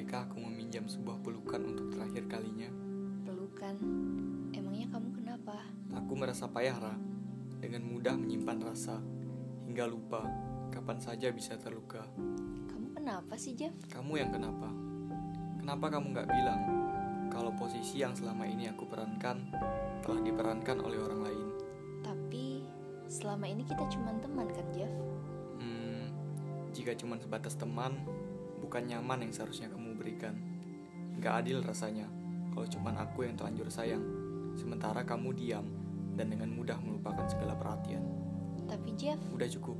Bolehkah aku meminjam sebuah pelukan untuk terakhir kalinya? Pelukan? Emangnya kamu kenapa? Aku merasa payah, Ra. Dengan mudah menyimpan rasa. Hingga lupa, kapan saja bisa terluka. Kamu kenapa sih, Jeff? Kamu yang kenapa? Kenapa kamu gak bilang? Kalau posisi yang selama ini aku perankan, telah diperankan oleh orang lain. Tapi, selama ini kita cuma teman kan, Jeff? Hmm, jika cuma sebatas teman, bukan nyaman yang seharusnya kamu berikan. Nggak adil rasanya kalau cuma aku yang terlanjur sayang, sementara kamu diam dan dengan mudah melupakan segala perhatian. Tapi Jeff, Udah cukup.